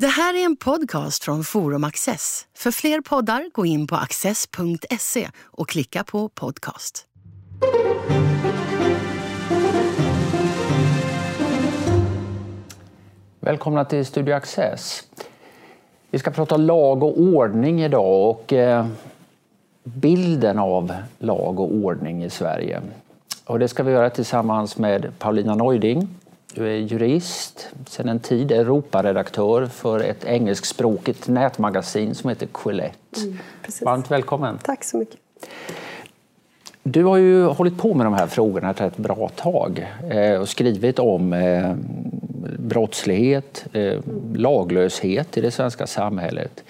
Det här är en podcast från Forum Access. För fler poddar, gå in på access.se och klicka på podcast. Välkomna till Studio Access. Vi ska prata lag och ordning idag och eh, bilden av lag och ordning i Sverige. Och det ska vi göra tillsammans med Paulina Neuding. Du är jurist, sedan en tid Europaredaktör för ett engelskspråkigt nätmagasin som heter Quillette. Mm, Varmt välkommen! Tack så mycket! Du har ju hållit på med de här frågorna ett bra tag eh, och skrivit om eh, brottslighet, eh, laglöshet i det svenska samhället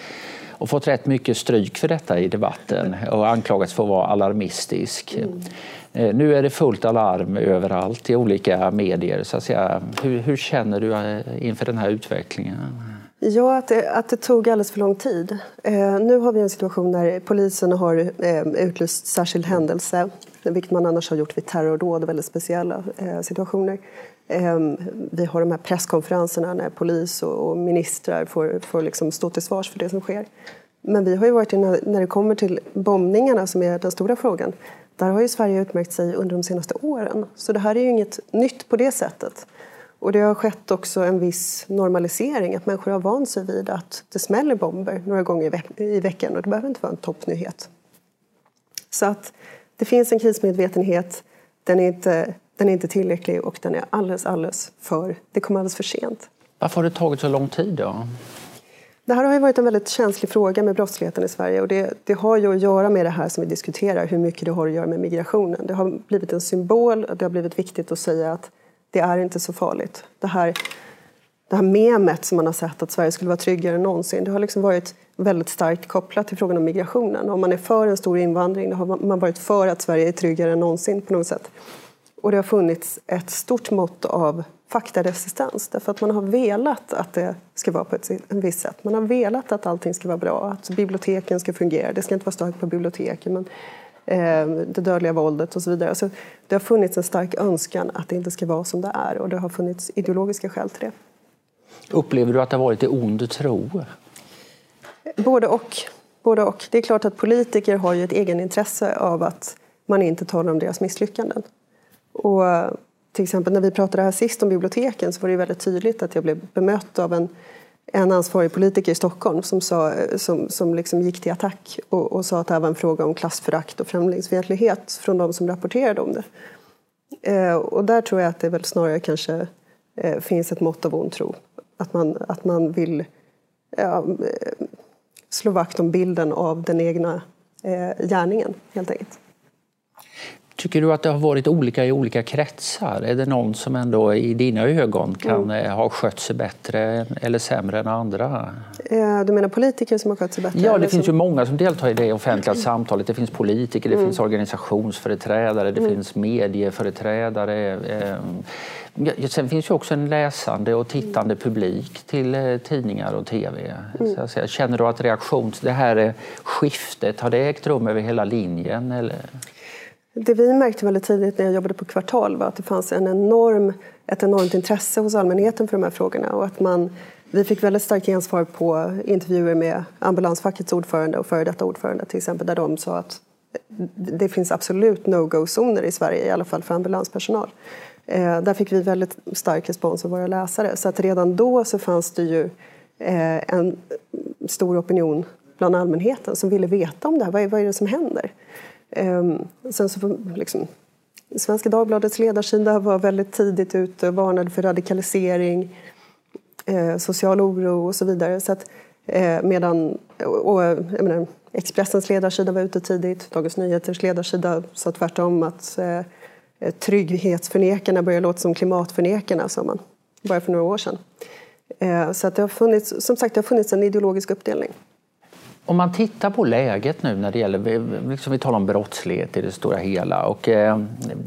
och fått rätt mycket stryk för detta i debatten och anklagats för att vara alarmistisk. Mm. Eh, nu är det fullt alarm överallt i olika medier. Så att säga. Hur, hur känner du eh, inför den här utvecklingen? Ja, att det, att det tog alldeles för lång tid. Eh, nu har vi en situation där polisen har eh, utlyst särskild händelse, vilket man annars har gjort vid terrordåd, väldigt speciella eh, situationer. Eh, vi har de här presskonferenserna när polis och, och ministrar får, får liksom stå till svars för det som sker. Men vi har ju varit inne, när det kommer till bombningarna som är den stora frågan, där har ju Sverige utmärkt sig under de senaste åren. Så det här är ju inget nytt på det sättet. Och det har skett också en viss normalisering, att människor har vant sig vid att det smäller bomber några gånger i, veck i veckan och det behöver inte vara en toppnyhet. Så att det finns en krismedvetenhet, den är inte, den är inte tillräcklig och den är alldeles, alldeles för, det kommer alldeles för sent. Varför har det tagit så lång tid då? Det här har ju varit en väldigt känslig fråga med brottsligheten i Sverige och det, det, har ju att göra med det här som vi diskuterar, hur mycket det har att göra med migrationen. Det har blivit en symbol och det har blivit viktigt att säga att det är inte så farligt. Det här, det här memet som man har sett att Sverige skulle vara tryggare än någonsin, det har liksom varit väldigt starkt kopplat till frågan om migrationen. Om man är för en stor invandring, då har man varit för att Sverige är tryggare än någonsin på något sätt. Och det har funnits ett stort mått av faktaresistens därför att man har velat att det ska vara på ett visst sätt. Man har velat att allting ska vara bra, att biblioteken ska fungera. Det ska inte vara stök på biblioteken, men eh, det dödliga våldet och så vidare. Så det har funnits en stark önskan att det inte ska vara som det är och det har funnits ideologiska skäl till det. Upplever du att det har varit i ond tro? Både och. Både och. Det är klart att politiker har ju ett egenintresse av att man inte talar om deras misslyckanden. Och till exempel när vi pratade här sist om biblioteken så var det väldigt tydligt att jag blev bemött av en, en ansvarig politiker i Stockholm som, sa, som, som liksom gick till attack och, och sa att det här var en fråga om klassförakt och främlingsfientlighet från de som rapporterade om det. Eh, och där tror jag att det väl snarare kanske eh, finns ett mått av ond tro. Att man, att man vill ja, eh, slå vakt om bilden av den egna eh, gärningen helt enkelt. Tycker du att det har varit olika i olika kretsar? Är det någon som ändå i dina ögon kan mm. Eh, ha skött sig bättre eller sämre än andra? Eh, du menar politiker som har skött sig bättre? Ja, det finns som... ju många som deltar i det offentliga mm. samtalet. Det finns politiker, det mm. finns organisationsföreträdare, det mm. finns medieföreträdare. Eh, sen finns ju också en läsande och tittande publik till tidningar och tv. Mm. Känner du att reaktion, det här skiftet, har det ägt rum över hela linjen? Eller? Det vi märkte väldigt tidigt när jag jobbade på Kvartal var att det fanns en enorm, ett enormt intresse hos allmänheten för de här frågorna och att man, vi fick väldigt starkt gensvar på intervjuer med ambulansfackets ordförande och före detta ordförande till exempel där de sa att det finns absolut no-go-zoner i Sverige, i alla fall för ambulanspersonal. Eh, där fick vi väldigt stark respons av våra läsare så att redan då så fanns det ju eh, en stor opinion bland allmänheten som ville veta om det här. Vad är, vad är det som händer? Ehm, sen så liksom, Svenska Dagbladets ledarsida var väldigt tidigt ute och varnade för radikalisering, eh, social oro och så vidare. Så att, eh, medan, och, jag menar, Expressens ledarsida var ute tidigt, Dagens Nyheters ledarsida sa tvärtom att eh, trygghetsförnekarna börjar låta som klimatförnekarna, sa man, bara för några år sedan. Eh, så att det har funnits, som sagt, det har funnits en ideologisk uppdelning om man tittar på läget nu när det gäller, liksom vi talar om brottslighet i det stora hela och eh,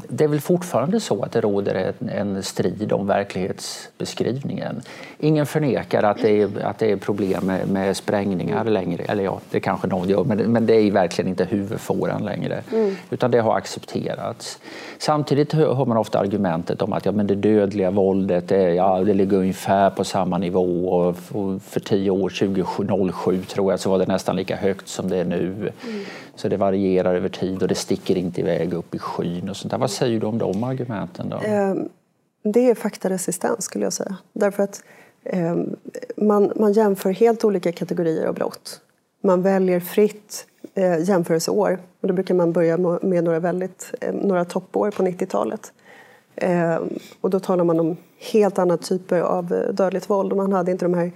det är väl fortfarande så att det råder en, en strid om verklighetsbeskrivningen. Ingen förnekar att det är, att det är problem med, med sprängningar längre, eller ja, det kanske någon gör, men, men det är verkligen inte huvudfåran längre, mm. utan det har accepterats. Samtidigt hör man ofta argumentet om att ja, men det dödliga våldet är, ja, det ligger ungefär på samma nivå och för tio år, 2007 tror jag, så var det nästan nästan lika högt som det är nu. Mm. Så det varierar över tid och det sticker inte iväg upp i skyn. Och sånt där. Vad säger du om de argumenten? Då? Ehm, det är faktaresistens skulle jag säga. Därför att ehm, man, man jämför helt olika kategorier av brott. Man väljer fritt eh, jämförelseår. Och då brukar man börja med några, väldigt, eh, några toppår på 90-talet. Ehm, och då talar man om helt andra typer av eh, dödligt våld. Och man hade inte de här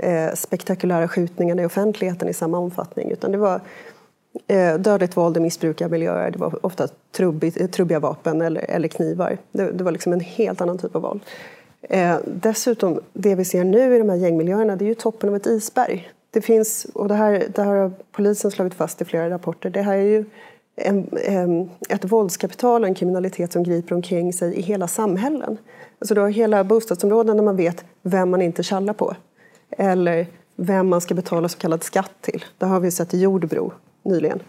eh, spektakulära skjutningarna i offentligheten i samma omfattning. Utan det var eh, dödligt våld i missbrukarmiljöer, det var ofta trubbig, trubbiga vapen eller, eller knivar. Det, det, var liksom en helt annan typ av våld. Eh, dessutom, det vi ser nu i de här gängmiljöerna, det är ju toppen av ett isberg. Det finns, och det här, det här har polisen slagit fast i flera rapporter, det här är ju en, en, ett våldskapital och en kriminalitet som griper omkring sig i hela samhällen. Alltså du har hela bostadsområden där man vet vem man inte kallar på eller vem man ska betala så kallad skatt till. Det har vi sett i Jordbro nyligen.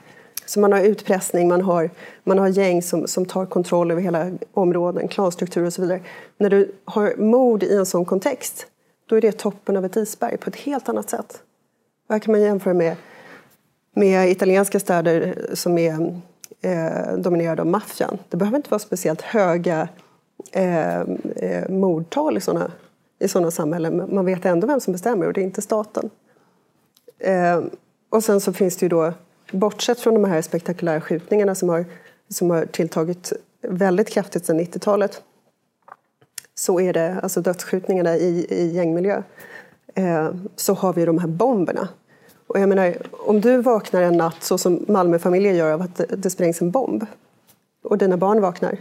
Så man har utpressning, man har, man har gäng som, som tar kontroll över hela områden, klanstrukturer och så vidare. När du har mord i en sån kontext, då är det toppen av ett isberg på ett helt annat sätt. Här kan man jämföra med, med italienska städer som är eh, dominerade av maffian. Det behöver inte vara speciellt höga eh, eh mordtal i sådana i sådana samhällen. Man vet ändå vem som bestämmer och det är inte staten. Eh, och sen så finns det ju då, bortsett från de här spektakulära skjutningarna som har, som har tilltagit väldigt kraftigt sedan 90-talet, så är det alltså dödsskjutningarna i, i gängmiljö, eh, så har vi de här bomberna. Och jag menar, om du vaknar en natt så som Malmöfamiljer gör av att det, det sprängs en bomb och dina barn vaknar,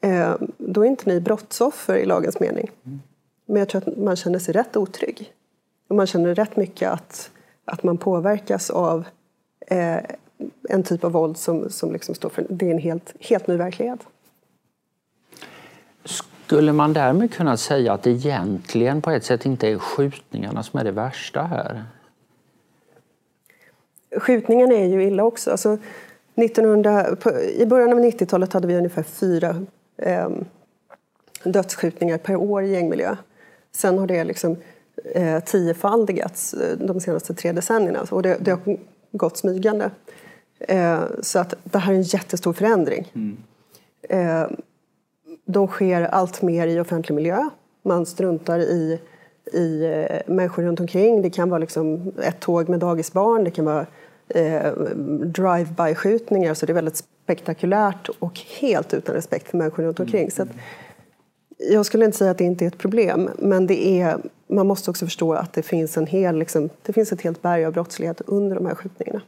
eh, då är inte ni brottsoffer i lagens mening. Mm. Men jag tror att man känner sig rätt otrygg. Och man känner rätt mycket att, att man påverkas av eh, en typ av våld som, som liksom står för det är en helt, helt ny verklighet. Skulle man därmed kunna säga att det egentligen på ett sätt inte är skjutningarna som är det värsta här? Skjutningarna är ju illa också. Alltså, 1900, på, I början av 90-talet hade vi ungefär fyra eh, dödsskjutningar per år i gängmiljö. Sen har det liksom eh, tiofaldigats eh, de senaste tre decennierna och det, det har gått smygande. Eh, så att det här är en jättestor förändring. Mm. Eh, de sker allt mer i offentlig miljö. Man struntar i, i människor runt omkring. Det kan vara liksom ett tåg med dagisbarn, det kan vara eh, drive-by-skjutningar. Så det är väldigt spektakulärt och helt utan respekt för människor runt omkring. Mm. Så att, jag skulle inte säga att det inte är ett problem, men det är, man måste också förstå att det finns, en hel, liksom, det finns ett helt berg av brottslighet under de här skjutningarna.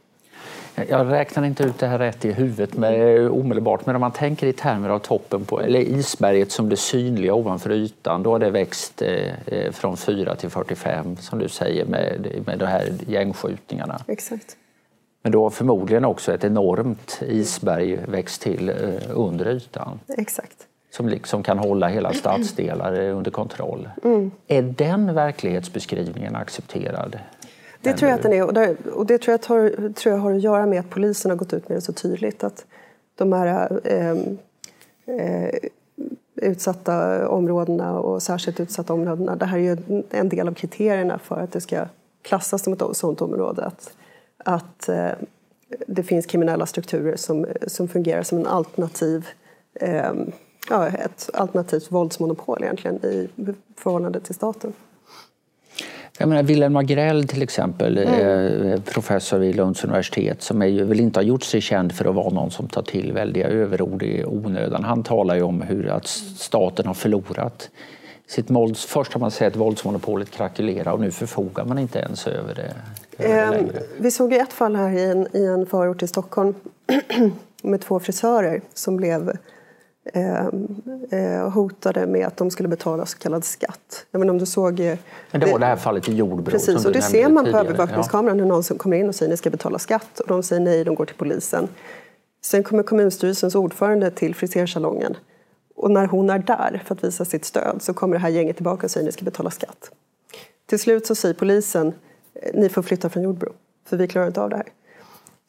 Jag räknar inte ut det här rätt i huvudet med, omedelbart, men om man tänker i termer av toppen på, eller isberget som det synliga ovanför ytan, då har det växt eh, från 4 till 45 som du säger med, med de här gängskjutningarna. Exakt. Men då har förmodligen också ett enormt isberg växt till eh, under ytan. Exakt som liksom kan hålla hela stadsdelar under kontroll. Mm. Är den verklighetsbeskrivningen accepterad? Det tror jag att den är och, där, och det tror jag, tar, tror jag har att göra med att polisen har gått ut med det så tydligt att de här eh, eh, utsatta områdena och särskilt utsatta områdena, det här är ju en del av kriterierna för att det ska klassas som ett sådant område. Att, att eh, det finns kriminella strukturer som, som fungerar som en alternativ eh, ja, ett alternativt våldsmonopol egentligen i förhållande till staten. Jag menar, Wilhelm Agrell till exempel, mm. professor vid Lunds universitet som är ju, väl inte har gjort sig känd för att vara någon som tar till väldiga överord i onödan. Han talar ju om hur att staten har förlorat sitt vålds... Först har man sett våldsmonopolet krackelera och nu förfogar man inte ens över det. Eh, vi såg ett fall här i en, i en förort i Stockholm med två frisörer som blev eh, eh, hotade med att de skulle betala så kallad skatt. Jag menar om du såg... Men det var det här fallet i Jordbro Precis, och det ser man på övervakningskameran hur någon som kommer in och säger att ni ska betala skatt och de säger nej, de går till polisen. Sen kommer kommunstyrelsens ordförande till frisersalongen och när hon är där för att visa sitt stöd så kommer det här gänget tillbaka och säger att ni ska betala skatt. Till slut så säger polisen ni får flytta från Jordbro för vi klarar inte av det här.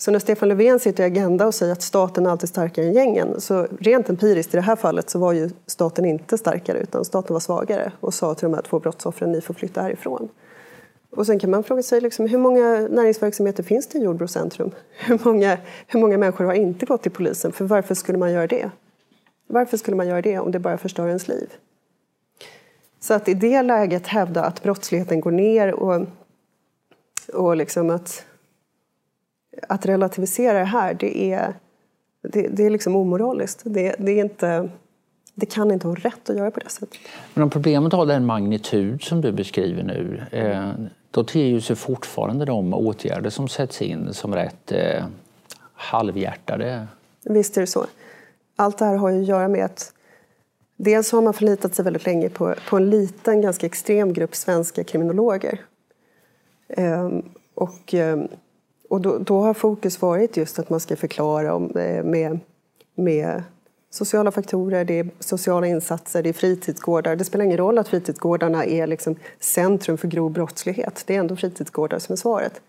Så när Stefan Löfven sitter i Agenda och säger att staten är alltid starkare än gängen så rent empiriskt i det här fallet så var ju staten inte starkare utan staten var svagare och sa till de här två brottsoffren ni får flytta härifrån. Och sen kan man fråga sig liksom, hur många näringsverksamheter finns det i Jordbro centrum? Hur många, hur många människor har inte gått till polisen? För varför skulle man göra det? Varför skulle man göra det om det bara förstör ens liv? Så att i det läget hävda att brottsligheten går ner och, och liksom att att relativisera det här, det är, det, det är liksom omoraliskt. Det, det, är inte, det kan inte vara rätt att göra på det sättet. Men om problemet har den magnitud som du beskriver nu, eh, då ter ju sig fortfarande de åtgärder som sätts in som rätt eh, halvhjärtade. Visst är det så. Allt det här har ju att göra med att dels har man förlitat sig väldigt länge på, på en liten, ganska extrem grupp svenska kriminologer. Eh, och eh, och då, då, har fokus varit just att man ska förklara om, eh, med, med sociala faktorer, det är sociala insatser, det är fritidsgårdar. Det spelar ingen roll att fritidsgårdarna är liksom centrum för grov brottslighet. Det är ändå fritidsgårdar som är svaret.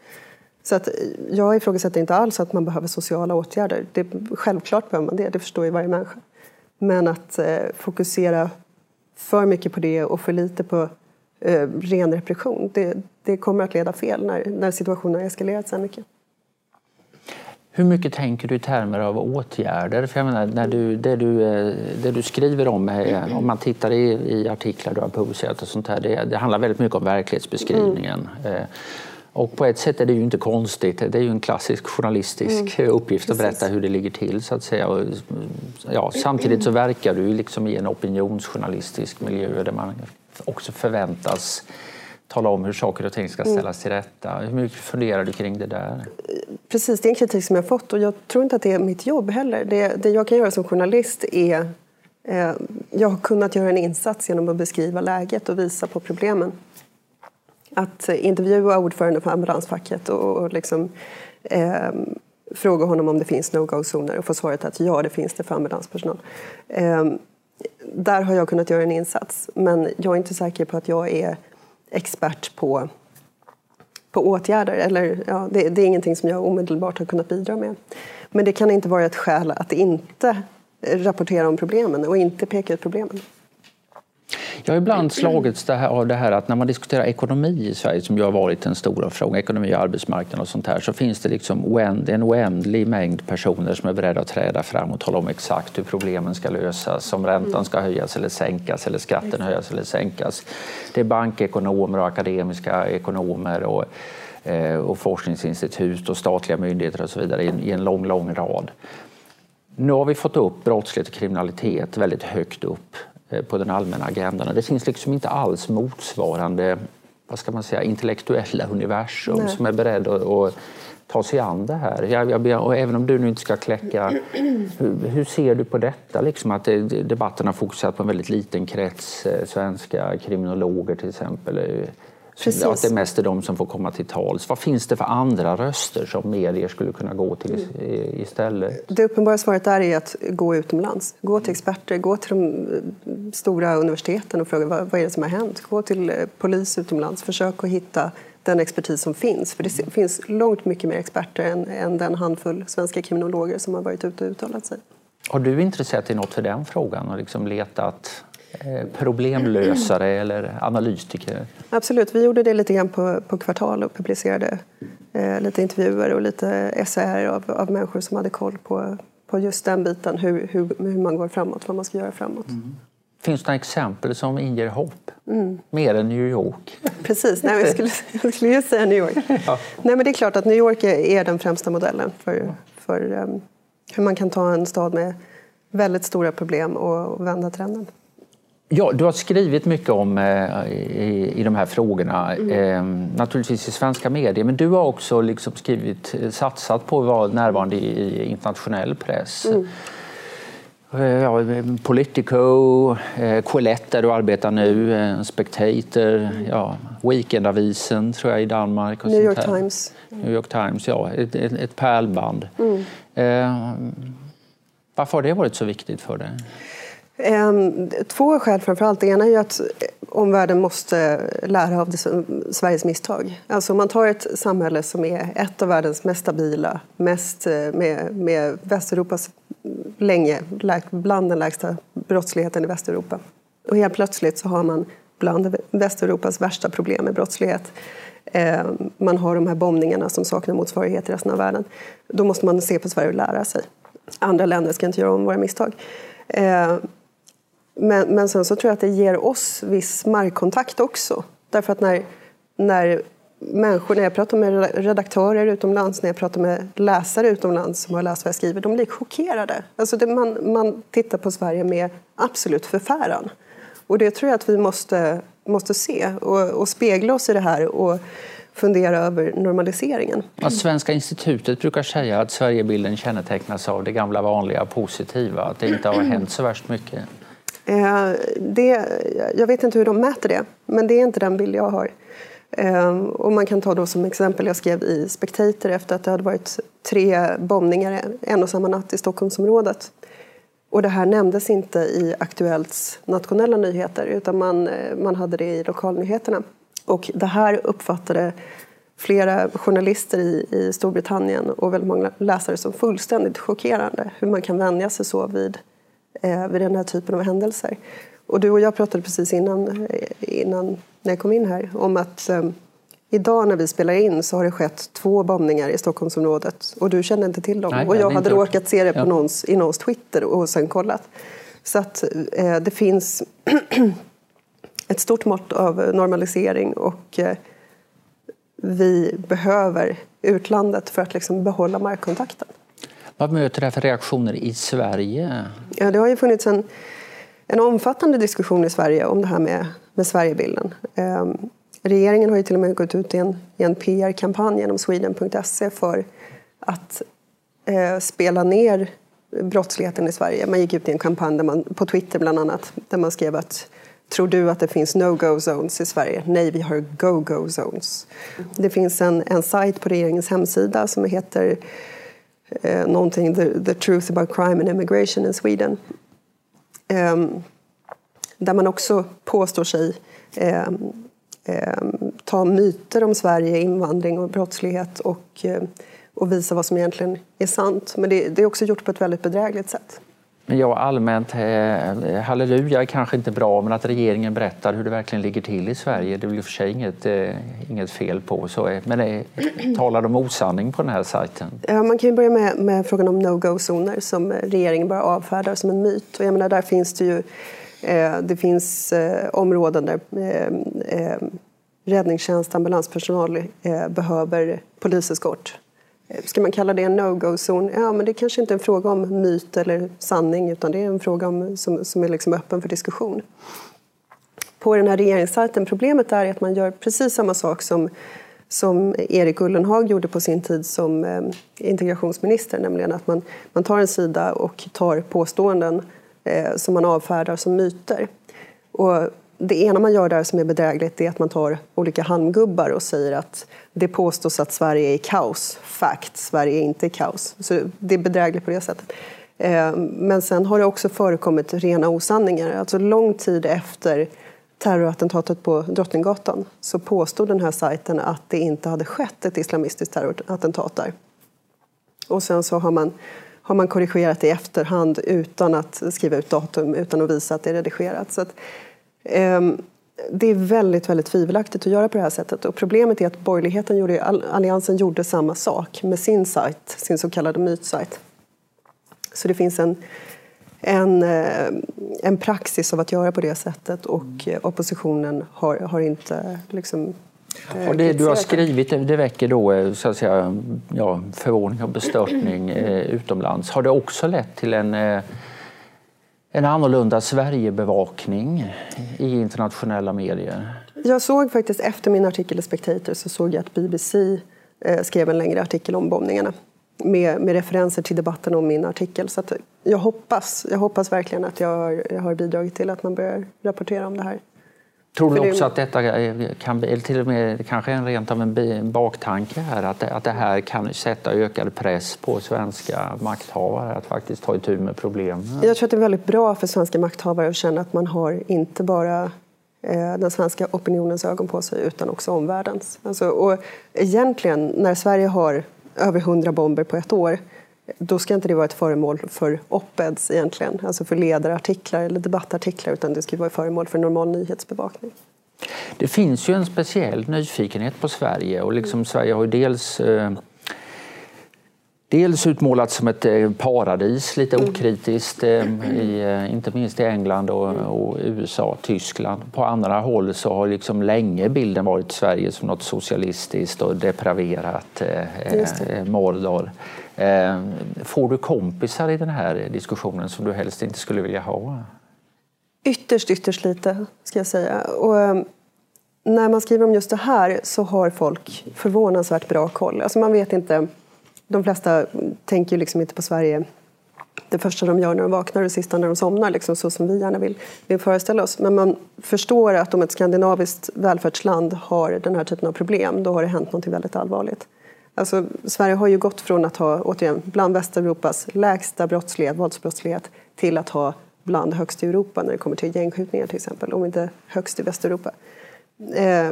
Så att eh, jag ifrågasätter inte alls att man behöver sociala åtgärder. Det, självklart behöver man det, det förstår ju varje människa. Men att eh, fokusera för mycket på det och för lite på eh, ren repression, det, det kommer att leda fel när, när situationen har eskalerat så mycket. Hur mycket tänker du i termer av åtgärder? För jag menar, när du, det, du, eh, det du skriver om, eh, om man tittar i, i artiklar du har publicerat och sånt här, det, det handlar väldigt mycket om verklighetsbeskrivningen. Mm. Eh, och på ett sätt är det ju inte konstigt. Det är ju en klassisk journalistisk mm. uppgift att berätta hur det ligger till. så att säga. Och, ja, samtidigt så verkar du liksom i en opinionsjournalistisk miljö där man också förväntas tala om hur saker och ting ska mm. ställas till rätta. Hur mycket funderar du kring det där? Precis, det är en kritik som jag fått och jag tror inte att det är mitt jobb heller. Det, det jag kan göra som journalist är eh, jag har kunnat göra en insats genom att beskriva läget och visa på problemen. Att intervjua ordförande för ambulansfacket och, och liksom, eh, fråga honom om det finns no-go-zoner och få svaret att ja, det finns det för ambulanspersonal. Eh, där har jag kunnat göra en insats, men jag är inte säker på att jag är expert på, på åtgärder. Eller, ja, det, det, är ingenting som jag omedelbart har kunnat bidra med. Men det kan inte vara ett skäl att inte rapportera om problemen och inte peka ut problemen. Jag har ibland slagits av det här att när man diskuterar ekonomi i Sverige, som ju har varit den stora frågan, ekonomi och arbetsmarknad och sånt här, så finns det liksom en oändlig mängd personer som är beredda att träda fram och tala om exakt hur problemen ska lösas, om räntan ska höjas eller sänkas eller skatten höjas eller sänkas. Det är bankekonomer och akademiska ekonomer och, eh, och forskningsinstitut och statliga myndigheter och så vidare i en lång, lång rad. Nu har vi fått upp brottslighet och kriminalitet väldigt högt upp på den allmänna agendan. Det finns liksom inte alls motsvarande vad ska man säga, intellektuella universum Nej. som är beredd att, att ta sig an det här. Jag, jag, och även om du nu inte ska kläcka, hur, hur ser du på detta? Liksom att det, debatten har fokuserat på en väldigt liten krets eh, svenska kriminologer till exempel. Precis. Att det mest är de som får komma till tals. Vad finns det för andra röster som medier skulle kunna gå till istället? Det uppenbara svaret är att gå utomlands. Gå till experter, gå till de eh, stora universiteten och fråga vad, vad är det som har hänt. Gå till eh, polis utomlands. Försök att hitta den expertis som finns. För det finns långt mycket mer experter än, än den handfull svenska kriminologer som har varit ute och uttalat sig. Har du intresserat dig något för den frågan och liksom letat problemlösare eller analytiker? Absolut, vi gjorde det lite grann på, på Kvartal och publicerade eh, lite intervjuer och lite essäer av, av människor som hade koll på, på just den biten, hur, hur, hur man går framåt, vad man ska göra framåt. Mm. Finns det några exempel som inger hopp? Mm. Mer än New York? Precis, nej, jag, skulle, jag skulle just säga New York. Ja. Nej, men det är klart att New York är, är den främsta modellen för, för um, hur man kan ta en stad med väldigt stora problem och, och vända trenden. Ja, du har skrivit mycket om eh, i, i de här frågorna, mm. eh, naturligtvis i svenska medier, men du har också liksom skrivit, satsat på att vara närvarande i, i internationell press. Mm. Ja, Politico, Quillette där du arbetar nu, Spectator, ja, Weekendavisen tror jag i Danmark. Och New York Times. New York Times, ja. Ett, ett, ett pärlband. Mm. Eh, varför har det varit så viktigt för dig? Ehm, två skäl framför allt. Det ena är ju att omvärlden måste lära av Sveriges misstag. Alltså om man tar ett samhälle som är ett av världens mest stabila, mest eh, med, med Västeuropas länge, bland den lägsta brottsligheten i Västeuropa. Och helt plötsligt så har man bland Västeuropas värsta problem med brottslighet. Ehm, man har de här bombningarna som saknar motsvarighet i resten av världen. Då måste man se på Sverige och lära sig. Andra länder ska inte göra om våra misstag. Ehm, men, men sen så tror jag att det ger oss viss markkontakt också. Därför att när, när människor, när jag pratar med redaktörer utomlands, när jag pratar med läsare utomlands som har läst vad jag skriver, de blir chockerade. Alltså det, man, man tittar på Sverige med absolut förfäran. Och det tror jag att vi måste, måste se och, och spegla oss i det här och fundera över normaliseringen. Att Svenska institutet brukar säga att Sverigebilden kännetecknas av det gamla vanliga positiva, att det inte har hänt så värst mycket. Eh, det, jag vet inte hur de mäter det, men det är inte den bild jag har. Eh, och man kan ta då som exempel, jag skrev i Spectator efter att det hade varit tre bombningar en och samma natt i Stockholmsområdet. Och det här nämndes inte i Aktuellts nationella nyheter utan man, eh, man hade det i lokalnyheterna. Och det här uppfattade flera journalister i, i Storbritannien och väldigt många läsare som fullständigt chockerande hur man kan vänja sig så vid vid den här typen av händelser. Och du och jag pratade precis innan, eh, innan när jag kom in här om att eh, idag när vi spelar in så har det skett två bombningar i Stockholmsområdet och du kände inte till dem. Nej, och jag hade råkat se det på ja. någons, i någons Twitter och sen kollat. Så att eh, det finns ett stort mått av normalisering och eh, vi behöver utlandet för att liksom behålla markkontakten. Vad möter det för reaktioner i Sverige? Ja, det har ju funnits en, en omfattande diskussion i Sverige om det här med, med Sverigebilden. Eh, regeringen har ju till och med gått ut i en, i en PR-kampanj genom sweden.se för att eh, spela ner brottsligheten i Sverige. Man gick ut i en kampanj där man, på Twitter bland annat där man skrev att Tror du att det finns no-go zones i Sverige? Nej, vi har go-go zones. Det finns en, en sajt på regeringens hemsida som heter eh, någonting, the, the, Truth about Crime and Immigration in Sweden. Eh, där man också påstår sig eh, ta myter om Sverige, invandring och brottslighet och, eh, och visa vad som egentligen är sant. Men det, det är också gjort på ett väldigt bedrägligt sätt. Ja, allmänt, eh, halleluja är kanske inte bra, men att regeringen berättar hur det verkligen ligger till i Sverige, det är väl för sig inget, eh, inget fel på. Så, eh, men eh, talar de osanning på den här sajten? Ja, man kan ju börja med, med frågan om no-go-zoner som eh, regeringen bara avfärdar som en myt. Och jag menar, där finns det ju eh, det finns eh, områden där eh, eh räddningstjänst, ambulanspersonal eh, behöver poliseskort Eh, ska man kalla det en no-go-zon? Ja, men det kanske inte är en fråga om myt eller sanning utan det är en fråga om, som, som är liksom öppen för diskussion. På den här regeringssajten, problemet är att man gör precis samma sak som, som Erik Ullenhag gjorde på sin tid som eh, integrationsminister, nämligen att man, man tar en sida och tar påståenden eh, som man avfärdar som myter. Och det ena man gör där som är bedrägligt är att man tar olika handgubbar och säger att det påstås att Sverige är i kaos. Fact, Sverige är inte i kaos. Så det är bedrägligt på det sättet. Eh, men sen har det också förekommit rena osanningar. Alltså lång tid efter terrorattentatet på Drottninggatan så påstod den här sajten att det inte hade skett ett islamistiskt terrorattentat där. Och sen så har man, har man korrigerat i efterhand utan att skriva ut datum, utan att visa att det är redigerat. Så att, det är väldigt, väldigt tvivelaktigt att göra på det här sättet. Och problemet är att borgerligheten gjorde, alliansen gjorde samma sak med sin sajt, sin så kallade mytsajt. Så det finns en, en, eh, en praxis av att göra på det sättet och oppositionen har, har inte liksom, eh, och det du har skrivit det väcker då eh, så att säga, ja, förvåning och bestörtning eh, utomlands. Har det också lett till en eh, en annorlunda Sverigebevakning i internationella medier? Jag såg faktiskt efter min artikel i Spectator så såg jag att BBC eh, skrev en längre artikel om bombningarna. med, med referenser till debatten om min artikel. Så jag, hoppas, jag hoppas verkligen att jag har, jag har bidragit till att man börjar rapportera om det här. Tror du också att detta kan bli, eller till och med kanske en rent av en baktanke här, att det, att det här kan sätta ökad press på svenska makthavare att faktiskt ta itu med problemen? Jag tror att det är väldigt bra för svenska makthavare att känna att man har inte bara eh, den svenska opinionens ögon på sig utan också omvärldens. Alltså, och egentligen, när Sverige har över hundra bomber på ett år då ska inte det vara ett föremål för op-eds egentligen, alltså för ledarartiklar eller debattartiklar, utan det ska vara föremål för normal nyhetsbevakning. Det finns ju en speciell nyfikenhet på Sverige och liksom Sverige har ju dels eh, Dels utmålats som ett eh, paradis, lite mm. okritiskt, eh, i, eh, inte minst i England och, och, USA, Tyskland. På andra håll så har liksom länge bilden varit Sverige som något socialistiskt och depraverat eh, Mordor. Eh, får du kompisar i den här diskussionen som du helst inte skulle vilja ha? Ytterst, ytterst lite, ska jag säga. Och, när man skriver om just det här så har folk förvånansvärt bra koll. Alltså man vet inte, de flesta tänker liksom inte på Sverige det första de gör när de vaknar och det sista när de somnar, liksom, så som vi gärna vill, vill föreställa oss. Men man förstår att om ett skandinaviskt välfärdsland har den här typen av problem, då har det hänt något väldigt allvarligt. Alltså, Sverige har ju gått från att ha, återigen, bland Västeuropas lägsta brottslighet, våldsbrottslighet till att ha bland högst i Europa när det kommer till gängskjutningar till exempel, om inte högst i Västeuropa. Eh,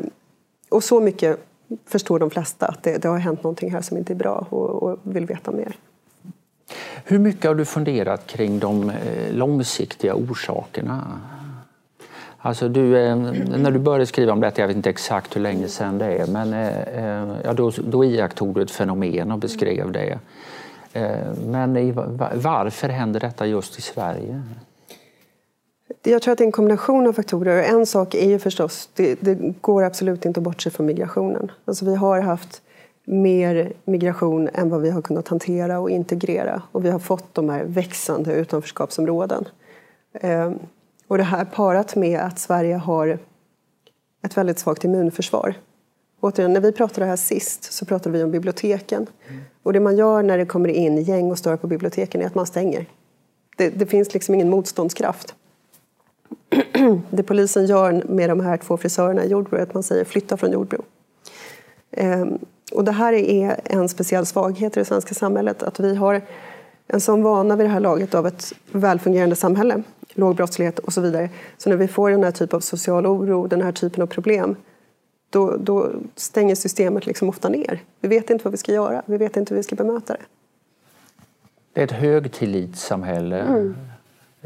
och så mycket förstår de flesta att det, det, har hänt någonting här som inte är bra och, och vill veta mer. Hur mycket har du funderat kring de eh, långsiktiga orsakerna Alltså du, eh, när du började skriva om detta, jag vet inte exakt hur länge sedan det är, men eh, ja, då, då iakttog du ett fenomen och beskrev det. Men varför händer detta just i Sverige? Jag tror att det är en kombination av faktorer. En sak är ju förstås, det, det går absolut inte att bortse från migrationen. Alltså vi har haft mer migration än vad vi har kunnat hantera och integrera. Och vi har fått de här växande utanförskapsområden. Och det här parat med att Sverige har ett väldigt svagt immunförsvar. Återigen, när vi pratade här sist så pratade vi om biblioteken. Mm. Och det man gör när det kommer in gäng och stör på biblioteken är att man stänger. Det, det finns liksom ingen motståndskraft. det polisen gör med de här två frisörerna i Jordbro är att man säger flytta från Jordbro. Ehm, och det här är en speciell svaghet i det svenska samhället. Att vi har en sån vana vid det här laget av ett välfungerande samhälle låg brottslighet och så vidare. Så när vi får den här typen av social oro, den här typen av problem, då, då stänger systemet liksom ofta ner. Vi vet inte vad vi ska göra, vi vet inte hur vi ska bemöta det. Det är ett högtillitssamhälle mm.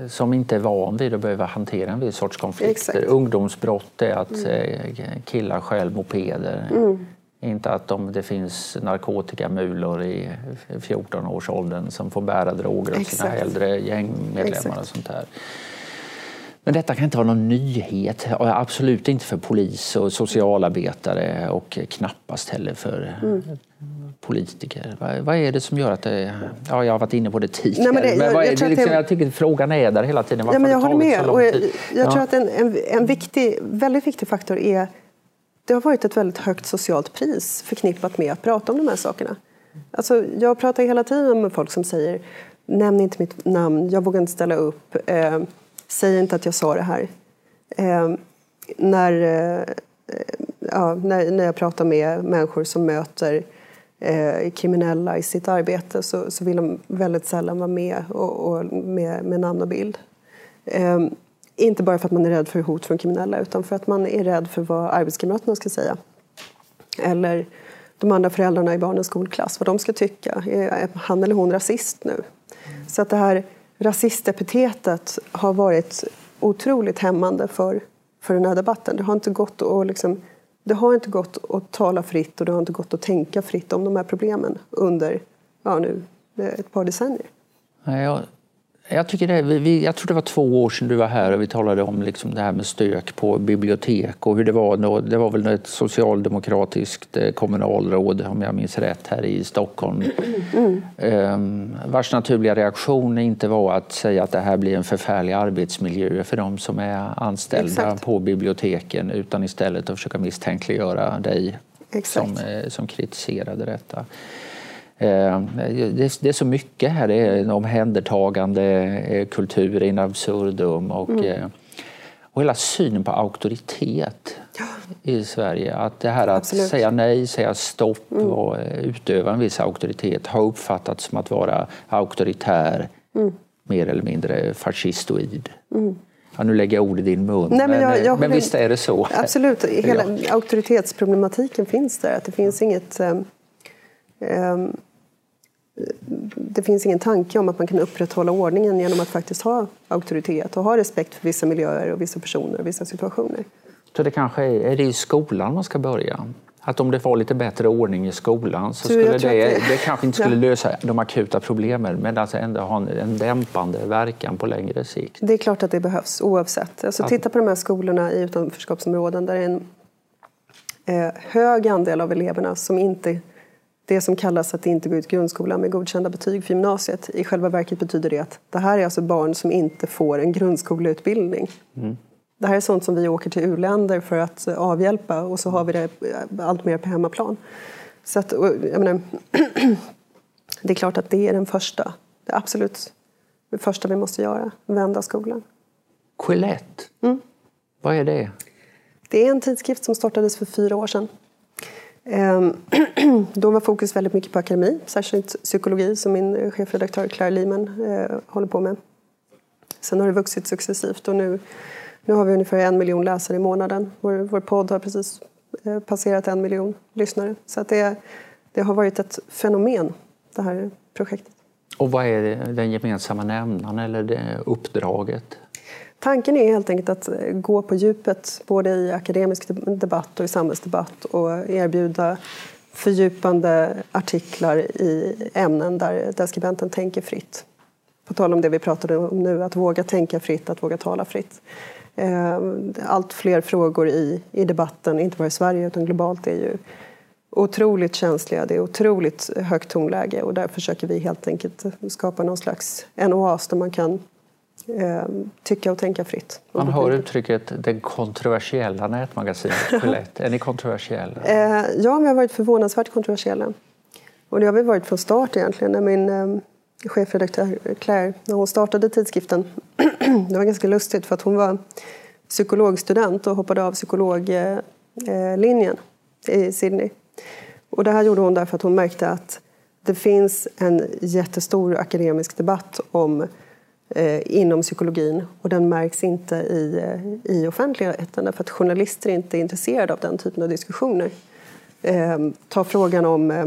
Som inte är van vid att behöva hantera en viss sorts konflikter. Exakt. Ungdomsbrott är att mm. Eh, killar stjäl mopeder. Mm. Inte att om det finns narkotikamulor i 14-årsåldern som får bära droger åt sina äldre gängmedlemmar Exakt. och sånt där. Men detta kan inte vara någon nyhet. Absolut inte för polis och socialarbetare och knappast heller för mm. Politiker. Vad, är det som gör att det... Ja, jag har varit inne på det tidigare. Nej, men det, jag, jag, liksom, jag, tycker frågan är där hela tiden. Varför ja, men jag håller med. Och jag, jag tror att en, en, en viktig, väldigt viktig faktor är det har varit ett väldigt högt socialt pris förknippat med att prata om de här sakerna. Alltså, jag pratar hela tiden med folk som säger nämn inte mitt namn, jag vågar inte ställa upp, eh, säg inte att jag sa det här. Eh, när, eh, ja, när, när jag pratar med människor som möter eh, kriminella i sitt arbete så, så vill de väldigt sällan vara med och, och med, med namn och bild. Eh, inte bara för att man är rädd för hot från kriminella utan för att man är rädd för vad arbetskamraterna ska säga. Eller de andra föräldrarna i barnens skolklass, vad de ska tycka. Eh, är han eller hon rasist nu? Så att det här rasistepitetet har varit otroligt hämmande för, för den här debatten. Det har inte gått att liksom, det har inte gått att tala fritt och det har inte gått att tänka fritt om de här problemen under ja, nu, ett par decennier. Jag jag, tycker det, vi, jag tror det var två år sedan du var här och vi talade om liksom det här med stök på bibliotek och hur det var. Det var väl ett socialdemokratiskt eh, kommunalråd, om jag minns rätt, här i Stockholm. Mm. Um, vars naturliga reaktion inte var att säga att det här blir en förfärlig arbetsmiljö för de som är anställda Exakt. på biblioteken utan istället att försöka misstänkliggöra dig som, eh, som kritiserade detta. Eh, det är så mycket här. Det är omhändertagande, eh, kultur in absurdum och, mm. och hela synen på auktoritet i Sverige. Att det här att Absolut. säga nej, säga stopp mm. och utöva en viss auktoritet har uppfattats som att vara auktoritär, mm. mer eller mindre fascistoid. Mm. Ja, nu lägger jag ord i din mun, Nej, men, jag, jag men visst är det så? Absolut, hela auktoritetsproblematiken finns där. Att det finns inget... Um, det finns ingen tanke om att man kan upprätthålla ordningen genom att faktiskt ha auktoritet och ha respekt för vissa miljöer och vissa personer och vissa situationer. Så det kanske är, är det i skolan man ska börja? Att om det var lite bättre ordning i skolan så skulle det, det, det kanske inte skulle ja. lösa de akuta problemen men alltså ändå ha en, en dämpande verkan på längre sikt. Det är klart att det behövs oavsett. Alltså, att... Titta på de här skolorna i utanförskapsområden där det är en eh, hög andel av eleverna som inte det som kallas att inte gå ut grundskolan med godkända betyg för gymnasiet. I själva verket betyder det att det här är alltså barn som inte får en grundskoleutbildning. Mm. Det här är sånt som vi åker till uländer för att avhjälpa och så har vi det allt mer på hemmaplan. Så att, menar, det är klart att det är den första, det absolut det första vi måste göra, vända skolan. Quillette, mm. vad är det? Det är en tidskrift som startades för fyra år sedan. Ehm, Då var fokus väldigt mycket på akademi, särskilt psykologi som min eh, chefredaktör Claire Lehman eh, håller på med. Sen har det vuxit successivt och nu nu har vi ungefär en miljon läsare i månaden. Vår, vår podd har precis eh, passerat en miljon lyssnare. Så att det, det har varit ett fenomen, det här projektet. Och vad är den gemensamma nämnaren eller det uppdraget? Tanken är helt enkelt att eh, gå på djupet både i akademisk debatt och i samhällsdebatt och erbjuda fördjupande artiklar i ämnen där, där skribenten tänker fritt. På tal om det vi pratade om nu, att våga tänka fritt, att våga tala fritt. Eh, allt fler frågor i, i debatten, inte bara i Sverige utan globalt, är ju otroligt känsliga. Det är otroligt högt tonläge och där försöker vi helt enkelt skapa någon slags en oas där man kan eh, tycka och tänka fritt. Man hör uttrycket det kontroversiella nätmagasinet Gillette. är ni kontroversiella? Eh, ja, vi har varit förvånansvärt kontroversiella. Och det har vi varit från start egentligen. När min eh, chefredaktör Claire, när hon startade tidskriften. det var ganska lustigt för att hon var psykologstudent och hoppade av psykologlinjen i Sydney. Och det här gjorde hon därför att hon märkte att det finns en jättestor akademisk debatt om eh, Eh, inom psykologin och den märks inte i, eh, i offentligheten därför att journalister inte är intresserade av den typen av diskussioner. Eh, ta frågan om eh,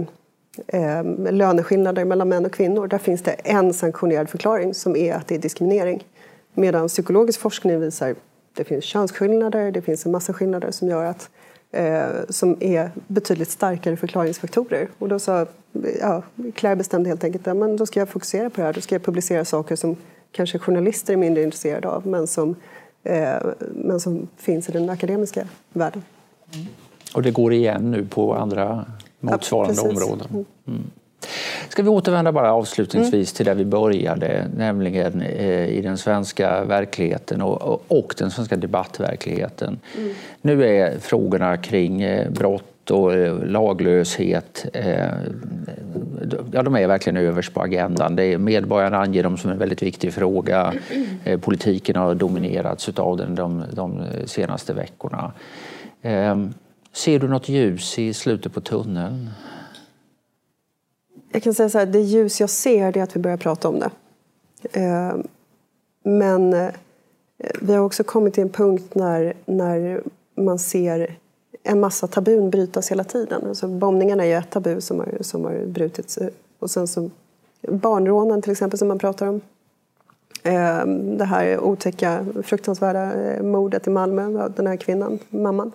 eh, löneskillnader mellan män och kvinnor. Där finns det en sanktionerad förklaring som är att det är diskriminering. Medan psykologisk forskning visar att det finns könsskillnader, det finns en massa skillnader som gör att eh, som är betydligt starkare förklaringsfaktorer. Och då sa ja, Claire bestämde helt enkelt att ja, då ska jag fokusera på det här. Då ska jag publicera saker som kanske journalister är mindre intresserade av men som, eh, men som finns i den akademiska världen. Mm. Och det går igen nu på andra motsvarande ja, områden. Mm. mm. Ska vi återvända bara avslutningsvis mm. till där vi började, nämligen eh, i den svenska verkligheten och, och den svenska debattverkligheten. Mm. Nu är frågorna kring eh, brott och eh, laglöshet, eh, ja, de är verkligen överst på agendan. Det är, medborgarna anger dem som en väldigt viktig fråga. Eh, politiken har dominerats av den de, de senaste veckorna. Ehm, ser du något ljus i slutet på tunneln? Jag kan säga så här, det ljus jag ser är att vi börjar prata om det. Ehm, men vi har också kommit till en punkt när, när man ser en massa tabun brytas hela tiden. Alltså bombningarna är ett tabu som har, som har brutits. Och sen så barnrånen till exempel som man pratar om. Ehm, det här otäcka, fruktansvärda eh, mordet i Malmö, den här kvinnan, mamman.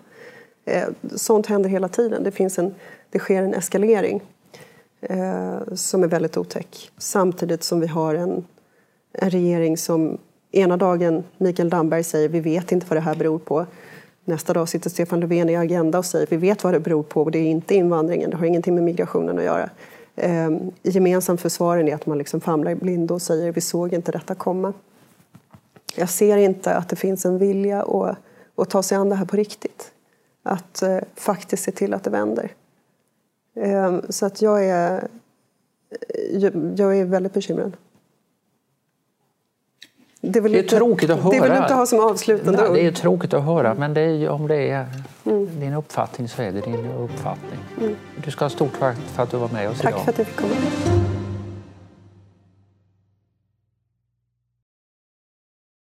Ehm, sånt händer hela tiden. Det, finns en, det sker en eskalering eh, som är väldigt otäck. Samtidigt som vi har en, en regering som ena dagen, Mikael Damberg säger vi vet inte vad det här beror på. Nästa dag sitter Stefan Löfven i Agenda och säger vi vet vad det beror på och det är inte invandringen, det har ingenting med migrationen att göra. Ehm, gemensamt för svaren är att man liksom famlar i blindo och säger vi såg inte detta komma. Jag ser inte att det finns en vilja att, att ta sig an det här på riktigt att eh, faktiskt se till att det vänder. Ehm, så att jag är eh, jag är väldigt bekymrad. Det är, väl det är lite, tråkigt att höra. Det vill du inte ha som avslutande ord. Det är tråkigt att höra, men det är, om det är mm. din uppfattning så är det din uppfattning. Mm. Du ska ha stort tack för att du var med oss tack idag. Tack för att jag fick komma.